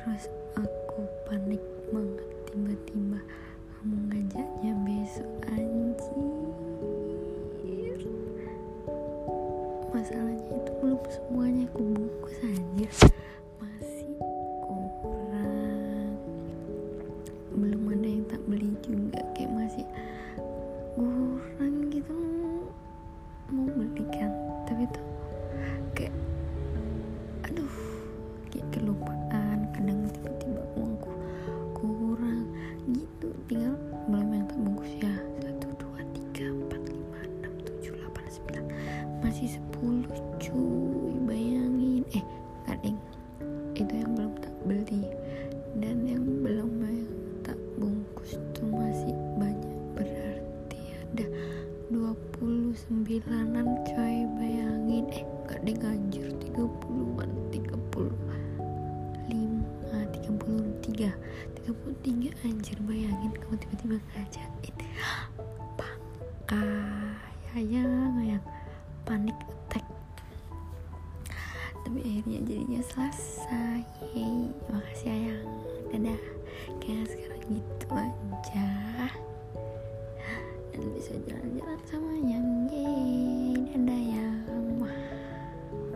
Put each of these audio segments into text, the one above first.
terus aku panik banget. Tiba-tiba kamu ngajaknya besok anjir. Masalahnya itu belum semuanya aku bungkus aja masih kurang. Belum ada yang tak beli juga. Kayak masih kurang gitu. Mau beli kan tapi tuh kayak masih sepuluh cuy. Bayangin. Eh kadang itu yang belum tak beli. Dan yang belum tak bungkus tuh masih banyak. Berarti ada 29an coy. Bayangin. Eh gak deh anjir. 30an 30 5 33 33 anjir. Bayangin kamu tiba-tiba ngajakin pangkai ayang ayang panic attack. Tapi akhirnya jadinya selesai. Hey, makasih ayang. dadah. Kayak sekarang gitu aja. Dan bisa jalan-jalan sama yang. Yeay dadah ya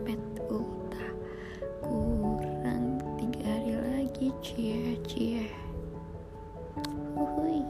pet ulta. Kurang tiga hari lagi. Cie cie. Uhuy.